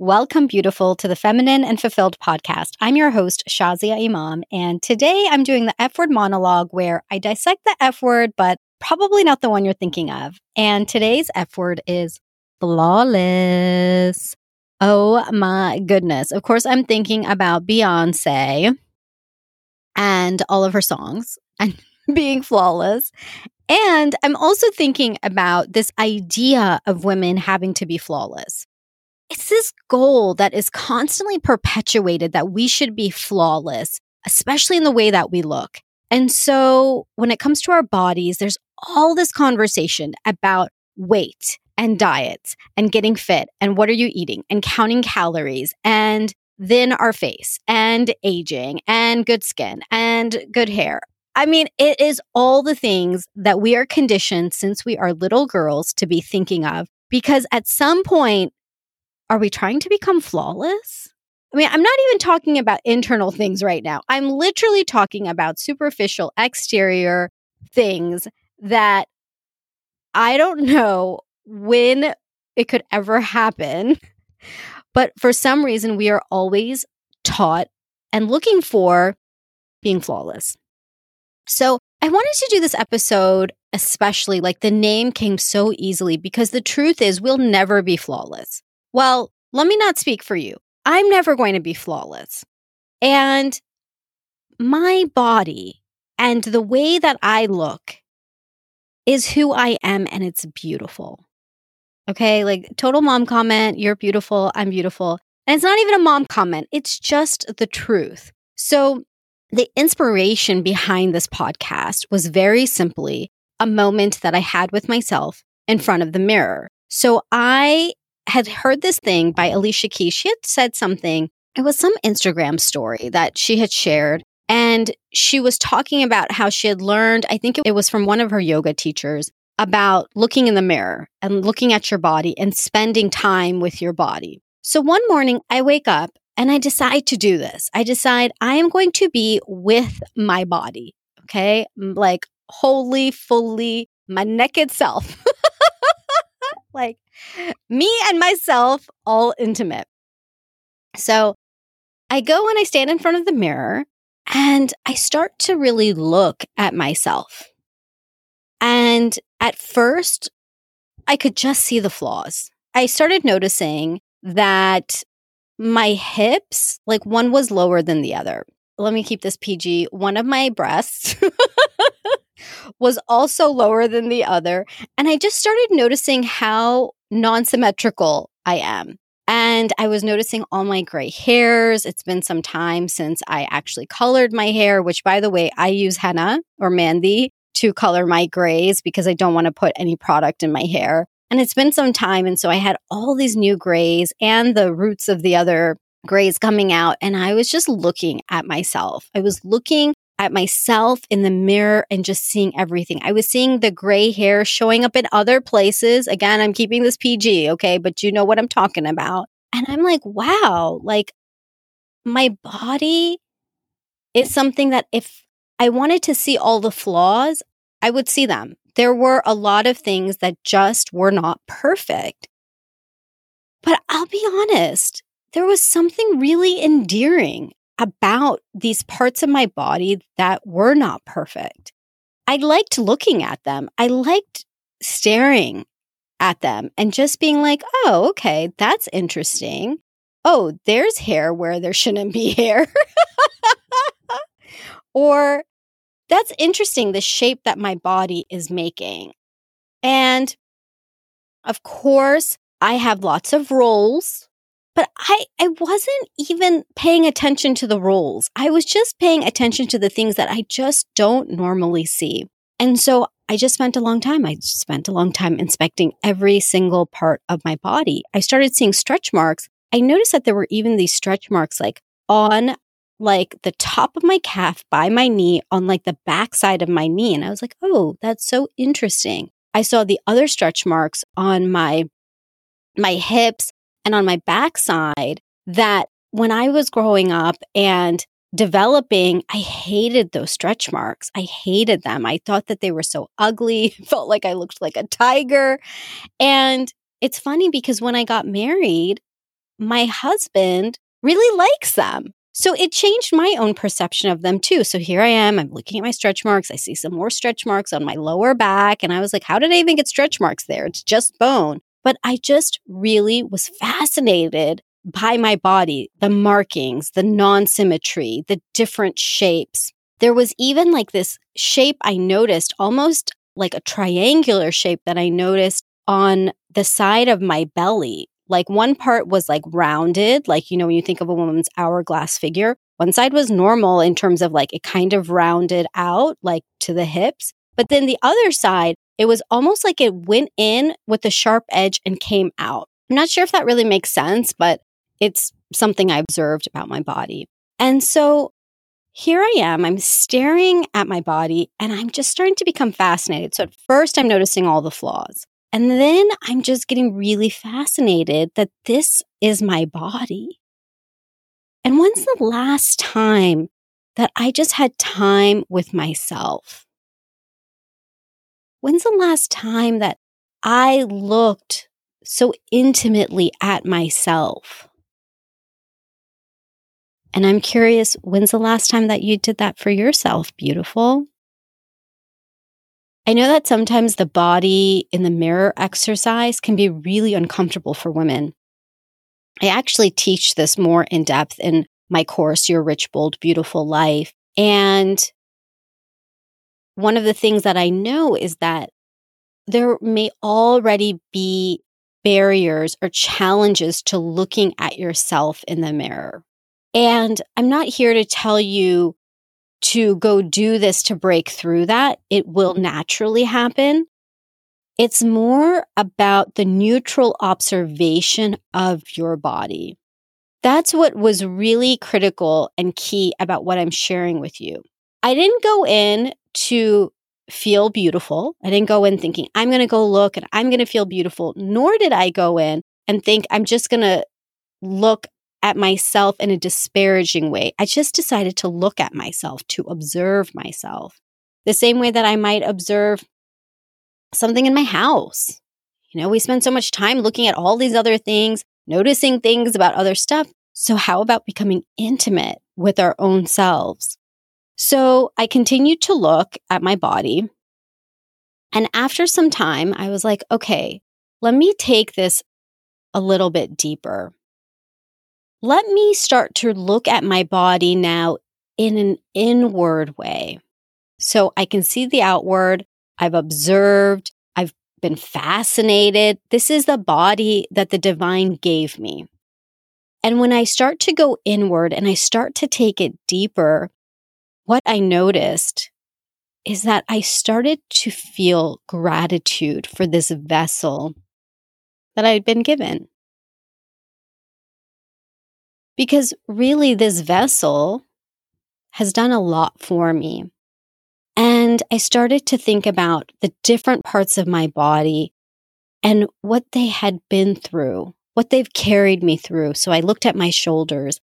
Welcome, beautiful, to the Feminine and Fulfilled podcast. I'm your host, Shazia Imam, and today I'm doing the F word monologue where I dissect the F word, but probably not the one you're thinking of. And today's F word is flawless. Oh my goodness. Of course, I'm thinking about Beyonce and all of her songs and being flawless. And I'm also thinking about this idea of women having to be flawless it's this goal that is constantly perpetuated that we should be flawless, especially in the way that we look. And so when it comes to our bodies, there's all this conversation about weight and diets and getting fit and what are you eating and counting calories and then our face and aging and good skin and good hair. I mean, it is all the things that we are conditioned since we are little girls to be thinking of because at some point are we trying to become flawless? I mean, I'm not even talking about internal things right now. I'm literally talking about superficial exterior things that I don't know when it could ever happen. But for some reason, we are always taught and looking for being flawless. So I wanted to do this episode, especially like the name came so easily because the truth is we'll never be flawless. Well, let me not speak for you. I'm never going to be flawless. And my body and the way that I look is who I am, and it's beautiful. Okay, like total mom comment, you're beautiful, I'm beautiful. And it's not even a mom comment, it's just the truth. So, the inspiration behind this podcast was very simply a moment that I had with myself in front of the mirror. So, I had heard this thing by Alicia Keys. She had said something. It was some Instagram story that she had shared. And she was talking about how she had learned, I think it was from one of her yoga teachers, about looking in the mirror and looking at your body and spending time with your body. So one morning I wake up and I decide to do this. I decide I am going to be with my body. Okay. Like wholly, fully, my naked self. like me and myself, all intimate. So I go and I stand in front of the mirror and I start to really look at myself. And at first, I could just see the flaws. I started noticing that my hips, like one was lower than the other. Let me keep this PG. One of my breasts was also lower than the other. And I just started noticing how non symmetrical I am. And I was noticing all my gray hairs. It's been some time since I actually colored my hair, which, by the way, I use henna or mehndi to color my grays because I don't want to put any product in my hair. And it's been some time. And so I had all these new grays and the roots of the other grays coming out. And I was just looking at myself. I was looking at myself in the mirror and just seeing everything. I was seeing the gray hair showing up in other places. Again, I'm keeping this PG, okay? But you know what I'm talking about. And I'm like, wow, like my body is something that if I wanted to see all the flaws, I would see them. There were a lot of things that just were not perfect. But I'll be honest, there was something really endearing about these parts of my body that were not perfect. I liked looking at them. I liked staring at them and just being like, oh, okay, that's interesting. Oh, there's hair where there shouldn't be hair. or that's interesting, the shape that my body is making. And of course, I have lots of rolls but I, I wasn't even paying attention to the rules. I was just paying attention to the things that I just don't normally see. And so I just spent a long time. I spent a long time inspecting every single part of my body. I started seeing stretch marks. I noticed that there were even these stretch marks like on like the top of my calf by my knee on like the back side of my knee. And I was like, oh, that's so interesting. I saw the other stretch marks on my my hips and on my backside that when I was growing up and developing, I hated those stretch marks. I hated them. I thought that they were so ugly. felt like I looked like a tiger. And it's funny because when I got married, my husband really likes them. So it changed my own perception of them too. So here I am, I'm looking at my stretch marks. I see some more stretch marks on my lower back. And I was like, how did I even get stretch marks there? It's just bone. But I just really was fascinated by my body, the markings, the non symmetry, the different shapes. There was even like this shape I noticed, almost like a triangular shape that I noticed on the side of my belly. Like one part was like rounded, like, you know, when you think of a woman's hourglass figure, one side was normal in terms of like it kind of rounded out, like to the hips. But then the other side, it was almost like it went in with a sharp edge and came out. I'm not sure if that really makes sense, but it's something I observed about my body. And so here I am, I'm staring at my body and I'm just starting to become fascinated. So at first, I'm noticing all the flaws. And then I'm just getting really fascinated that this is my body. And when's the last time that I just had time with myself? When's the last time that I looked so intimately at myself? And I'm curious, when's the last time that you did that for yourself, beautiful? I know that sometimes the body in the mirror exercise can be really uncomfortable for women. I actually teach this more in depth in my course, Your Rich, Bold, Beautiful Life. And one of the things that I know is that there may already be barriers or challenges to looking at yourself in the mirror. And I'm not here to tell you to go do this to break through that. It will naturally happen. It's more about the neutral observation of your body. That's what was really critical and key about what I'm sharing with you. I didn't go in to feel beautiful. I didn't go in thinking, I'm going to go look and I'm going to feel beautiful, nor did I go in and think, I'm just going to look at myself in a disparaging way. I just decided to look at myself, to observe myself, the same way that I might observe something in my house. You know, we spend so much time looking at all these other things, noticing things about other stuff. So, how about becoming intimate with our own selves? So, I continued to look at my body. And after some time, I was like, okay, let me take this a little bit deeper let me start to look at my body now in an inward way. So I can see the outward. I've observed. I've been fascinated. This is the body that the divine gave me. And when I start to go inward and I start to take it deeper, what I noticed is that I started to feel gratitude for this vessel that I'd been given. Because really, this vessel has done a lot for me. And I started to think about the different parts of my body and what they had been through, what they've carried me through. So I looked at my shoulders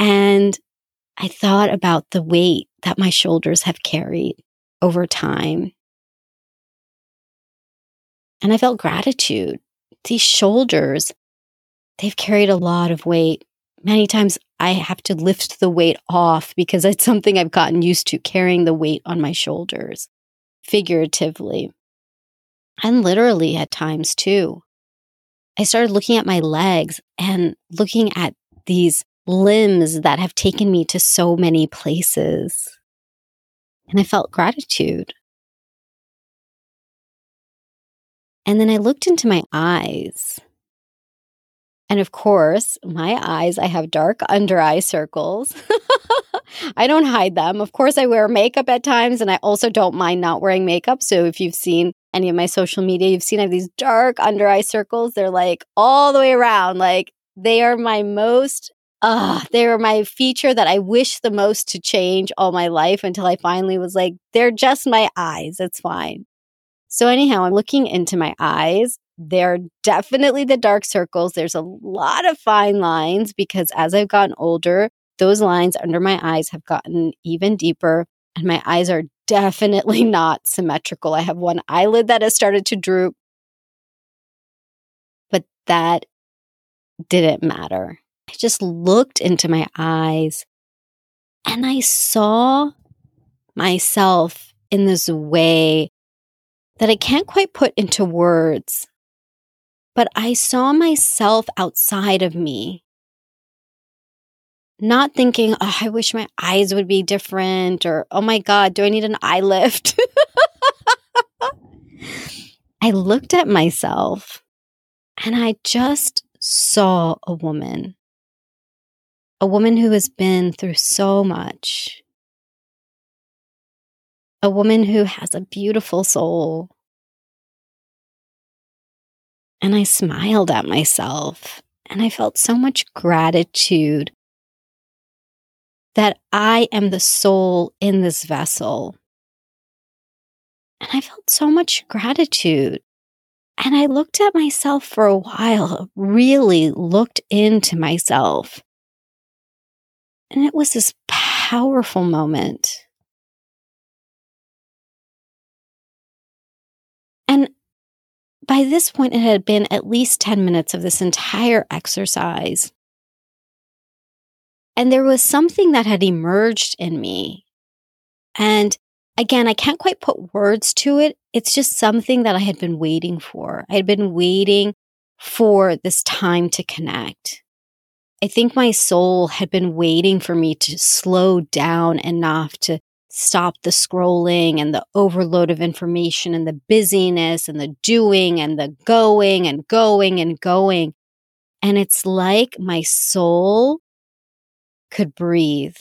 and I thought about the weight that my shoulders have carried over time. And I felt gratitude. These shoulders, they've carried a lot of weight many times I have to lift the weight off because it's something I've gotten used to carrying the weight on my shoulders, figuratively and literally at times too. I started looking at my legs and looking at these limbs that have taken me to so many places. And I felt gratitude. And then I looked into my eyes and of course, my eyes, I have dark under eye circles. I don't hide them. Of course, I wear makeup at times, and I also don't mind not wearing makeup. So if you've seen any of my social media, you've seen I have these dark under eye circles. They're like all the way around. Like they are my most, uh, they are my feature that I wish the most to change all my life until I finally was like, they're just my eyes. It's fine. So, anyhow, I'm looking into my eyes they're definitely the dark circles. There's a lot of fine lines because as I've gotten older, those lines under my eyes have gotten even deeper, and my eyes are definitely not symmetrical. I have one eyelid that has started to droop, but that didn't matter. I just looked into my eyes and I saw myself in this way that I can't quite put into words. But I saw myself outside of me. Not thinking, oh, I wish my eyes would be different, or oh my God, do I need an eye lift? I looked at myself and I just saw a woman. A woman who has been through so much. A woman who has a beautiful soul. And I smiled at myself and I felt so much gratitude that I am the soul in this vessel. And I felt so much gratitude. And I looked at myself for a while, really looked into myself. And it was this powerful moment. And by this point, it had been at least 10 minutes of this entire exercise. And there was something that had emerged in me. And again, I can't quite put words to it. It's just something that I had been waiting for. I had been waiting for this time to connect. I think my soul had been waiting for me to slow down enough to stop the scrolling and the overload of information and the busyness and the doing and the going and going and going. And it's like my soul could breathe.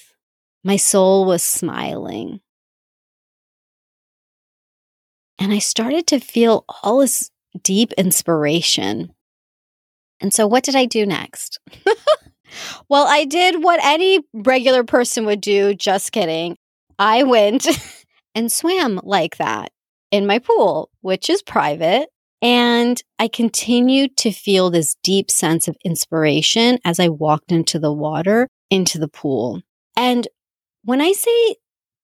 My soul was smiling. And I started to feel all this deep inspiration. And so, what did I do next? well, I did what any regular person would do. Just kidding. I went and swam like that in my pool, which is private. And I continued to feel this deep sense of inspiration as I walked into the water, into the pool. And when I say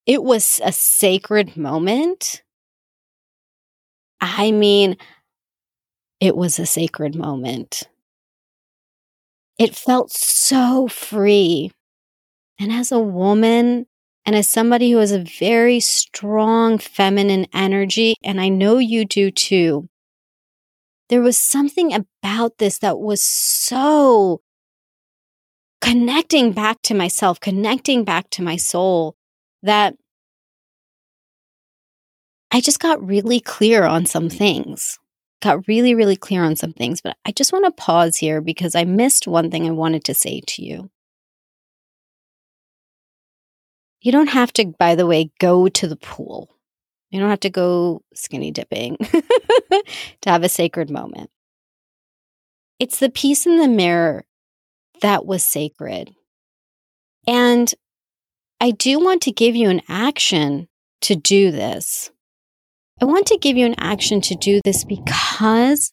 it was a sacred moment, I mean, it was a sacred moment. It felt so free. And as a woman, and as somebody who has a very strong feminine energy, and I know you do too, there was something about this that was so connecting back to myself, connecting back to my soul that I just got really clear on some things. Got really, really clear on some things. But I just want to pause here because I missed one thing I wanted to say to you. You don't have to, by the way, go to the pool. You don't have to go skinny dipping to have a sacred moment. It's the piece in the mirror that was sacred. And I do want to give you an action to do this. I want to give you an action to do this because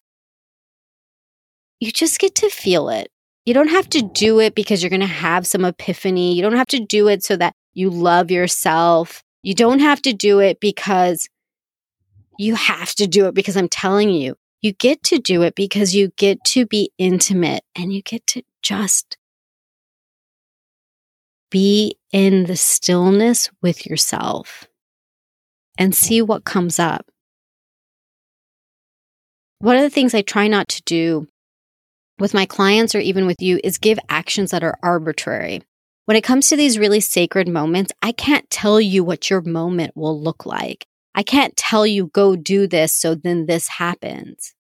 you just get to feel it. You don't have to do it because you're going to have some epiphany. You don't have to do it so that you love yourself. You don't have to do it because you have to do it because I'm telling you. You get to do it because you get to be intimate and you get to just be in the stillness with yourself and see what comes up. One of the things I try not to do with my clients or even with you is give actions that are arbitrary. When it comes to these really sacred moments, I can't tell you what your moment will look like. I can't tell you, go do this so then this happens.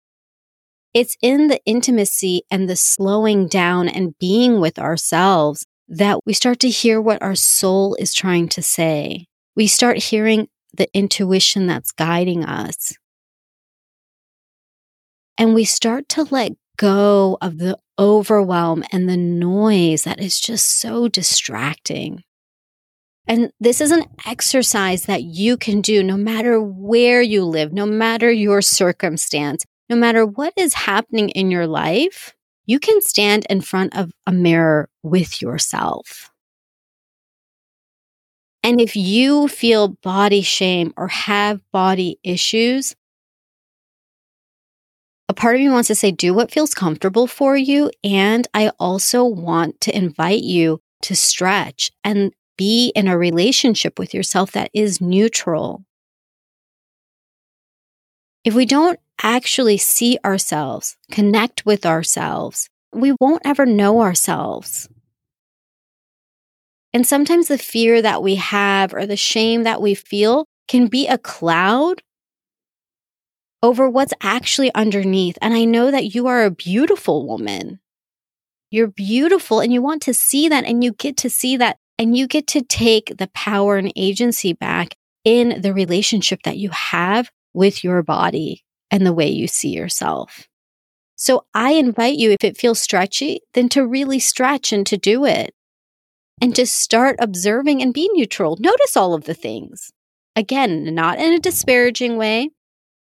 It's in the intimacy and the slowing down and being with ourselves that we start to hear what our soul is trying to say. We start hearing the intuition that's guiding us. And we start to let go of the overwhelm and the noise that is just so distracting. And this is an exercise that you can do no matter where you live, no matter your circumstance, no matter what is happening in your life. You can stand in front of a mirror with yourself. And if you feel body shame or have body issues, a part of me wants to say, do what feels comfortable for you. And I also want to invite you to stretch and be in a relationship with yourself that is neutral. If we don't actually see ourselves, connect with ourselves, we won't ever know ourselves. And sometimes the fear that we have or the shame that we feel can be a cloud over what's actually underneath. And I know that you are a beautiful woman. You're beautiful and you want to see that and you get to see that and you get to take the power and agency back in the relationship that you have with your body and the way you see yourself. So I invite you, if it feels stretchy, then to really stretch and to do it and to start observing and be neutral. Notice all of the things. Again, not in a disparaging way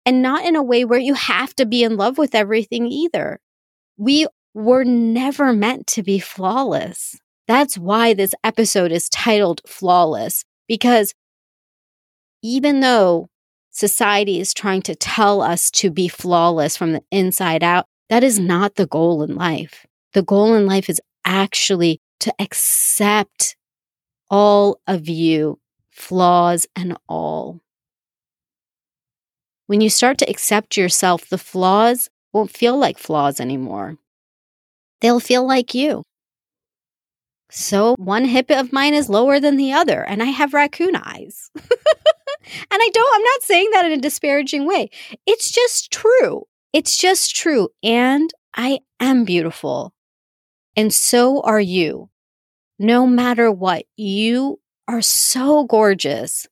and not in a way where you have to be in love with everything either. We were never meant to be flawless. That's why this episode is titled Flawless, because even though society is trying to tell us to be flawless from the inside out, that is not the goal in life. The goal in life is actually to accept all of you, flaws and all. When you start to accept yourself, the flaws won't feel like flaws anymore. They'll feel like you. So one hip of mine is lower than the other, and I have raccoon eyes. and I don't, I'm not saying that in a disparaging way. It's just true. It's just true. And I am beautiful. And so are you no matter what. You are so gorgeous.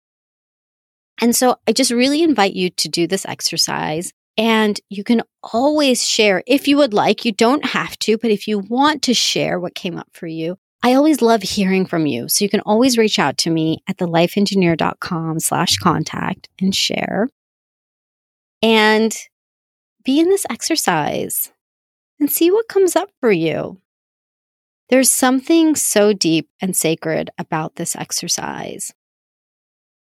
And so I just really invite you to do this exercise. And you can always share if you would like. You don't have to, but if you want to share what came up for you, I always love hearing from you. So you can always reach out to me at thelifeengineer.com slash contact and share. And be in this exercise and see what comes up for you. There's something so deep and sacred about this exercise.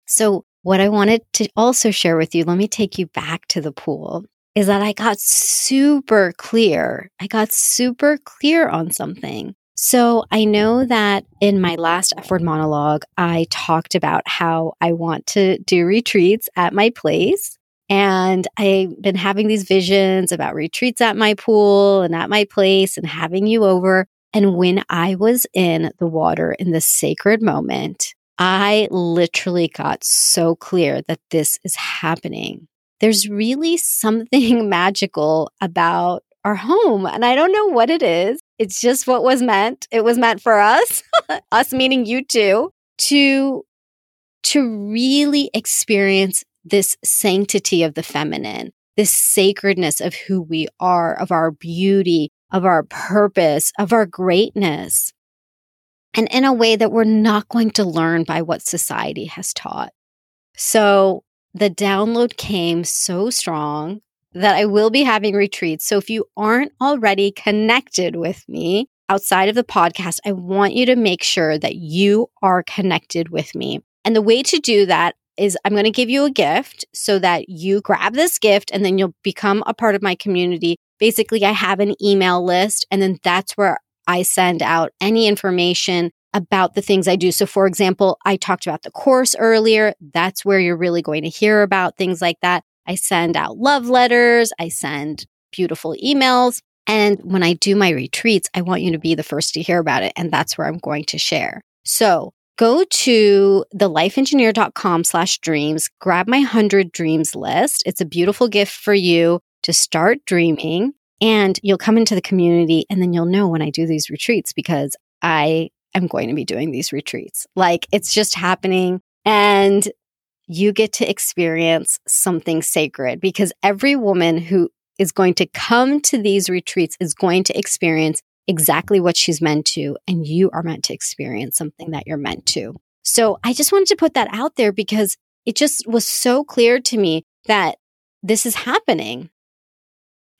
So, what I wanted to also share with you, let me take you back to the pool, is that I got super clear. I got super clear on something. So, I know that in my last F word monologue, I talked about how I want to do retreats at my place. And I've been having these visions about retreats at my pool and at my place and having you over. And when I was in the water in this sacred moment, I literally got so clear that this is happening. There's really something magical about our home. And I don't know what it is. It's just what was meant. It was meant for us, us meaning you too, to, to really experience this sanctity of the feminine, this sacredness of who we are, of our beauty, of our purpose, of our greatness. And in a way that we're not going to learn by what society has taught. So the download came so strong that I will be having retreats. So if you aren't already connected with me outside of the podcast, I want you to make sure that you are connected with me. And the way to do that is I'm going to give you a gift so that you grab this gift and then you'll become a part of my community basically I have an email list and then that's where I send out any information about the things I do. So, for example, I talked about the course earlier. That's where you're really going to hear about things like that. I send out love letters, I send beautiful emails. And when I do my retreats, I want you to be the first to hear about it. And that's where I'm going to share. So, go to thelifeengineer.com slash dreams, grab my 100 dreams list. It's a beautiful gift for you to start dreaming and you'll come into the community and then you'll know when I do these retreats because I am going to be doing these retreats. Like it's just happening and you get to experience something sacred because every woman who is going to come to these retreats is going to experience exactly what she's meant to. And you are meant to experience something that you're meant to. So I just wanted to put that out there because it just was so clear to me that this is happening.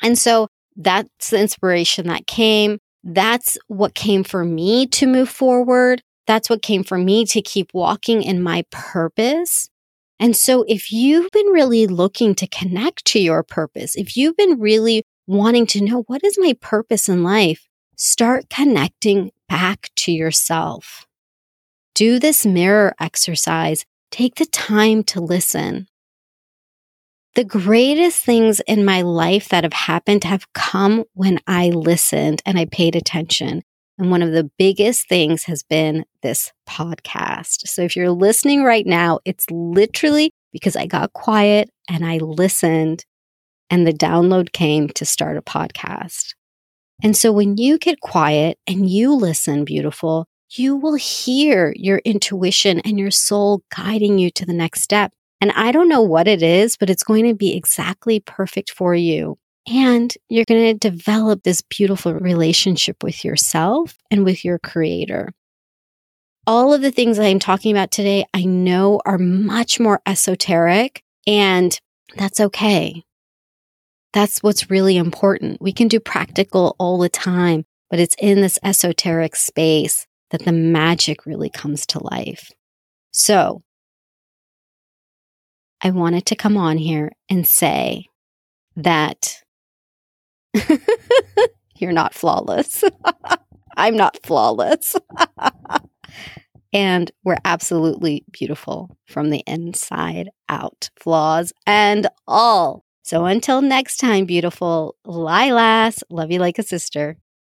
And so that's the inspiration that came. That's what came for me to move forward. That's what came for me to keep walking in my purpose. And so if you've been really looking to connect to your purpose, if you've been really wanting to know what is my purpose in life, start connecting back to yourself. Do this mirror exercise. Take the time to listen. The greatest things in my life that have happened have come when I listened and I paid attention. And one of the biggest things has been this podcast. So if you're listening right now, it's literally because I got quiet and I listened and the download came to start a podcast. And so when you get quiet and you listen, beautiful, you will hear your intuition and your soul guiding you to the next step. And I don't know what it is, but it's going to be exactly perfect for you. And you're going to develop this beautiful relationship with yourself and with your creator. All of the things I'm talking about today, I know are much more esoteric, and that's okay. That's what's really important. We can do practical all the time, but it's in this esoteric space that the magic really comes to life. So I wanted to come on here and say that You're not flawless. I'm not flawless. and we're absolutely beautiful from the inside out, flaws and all. So until next time, beautiful Lilas, love you like a sister.